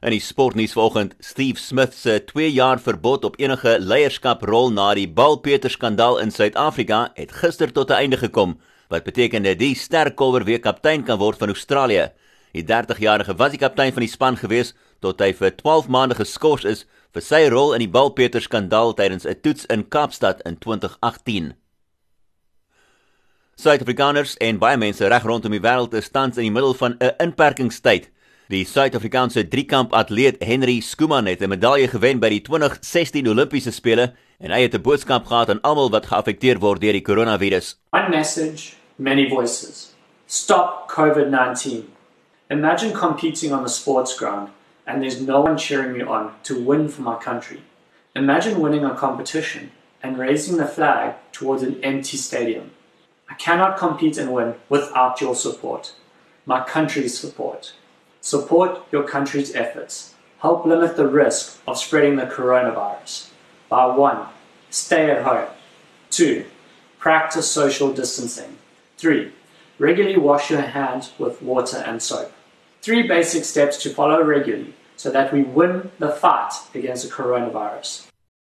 In die sportnuus vanoggend, Steve Smith se 2 jaar verbod op enige leierskaprol na die Balpeter skandaal in Suid-Afrika het gister tot 'n einde gekom, wat beteken dat die sterkolwer weer kaptein kan word van Australië. Die 30-jarige was die kaptein van die span gewees tot hy vir 12 maande geskort is vir sy rol in die Balpeter skandaal tydens 'n toets in Kaapstad in 2018. Suid-Afrikaners en baie mense reg rondom die wêreld is tans in die middel van 'n inperkingstyd. Die Suid-Afrikaanse driekamp atleet Henri Schoeman het 'n medalje gewen by die 2016 Olimpiese spele en hy het 'n boodskap gehad aan almal wat geaffekteer word deur die koronavirus. One message, many voices. Stop COVID-19. Imagine competing on the sports ground and there's no one cheering me on to win for my country. Imagine winning a competition and raising the flag towards an empty stadium. I cannot compete and win without your support, my country's support. Support your country's efforts. Help limit the risk of spreading the coronavirus. By 1. Stay at home. 2. Practice social distancing. 3. Regularly wash your hands with water and soap. Three basic steps to follow regularly so that we win the fight against the coronavirus.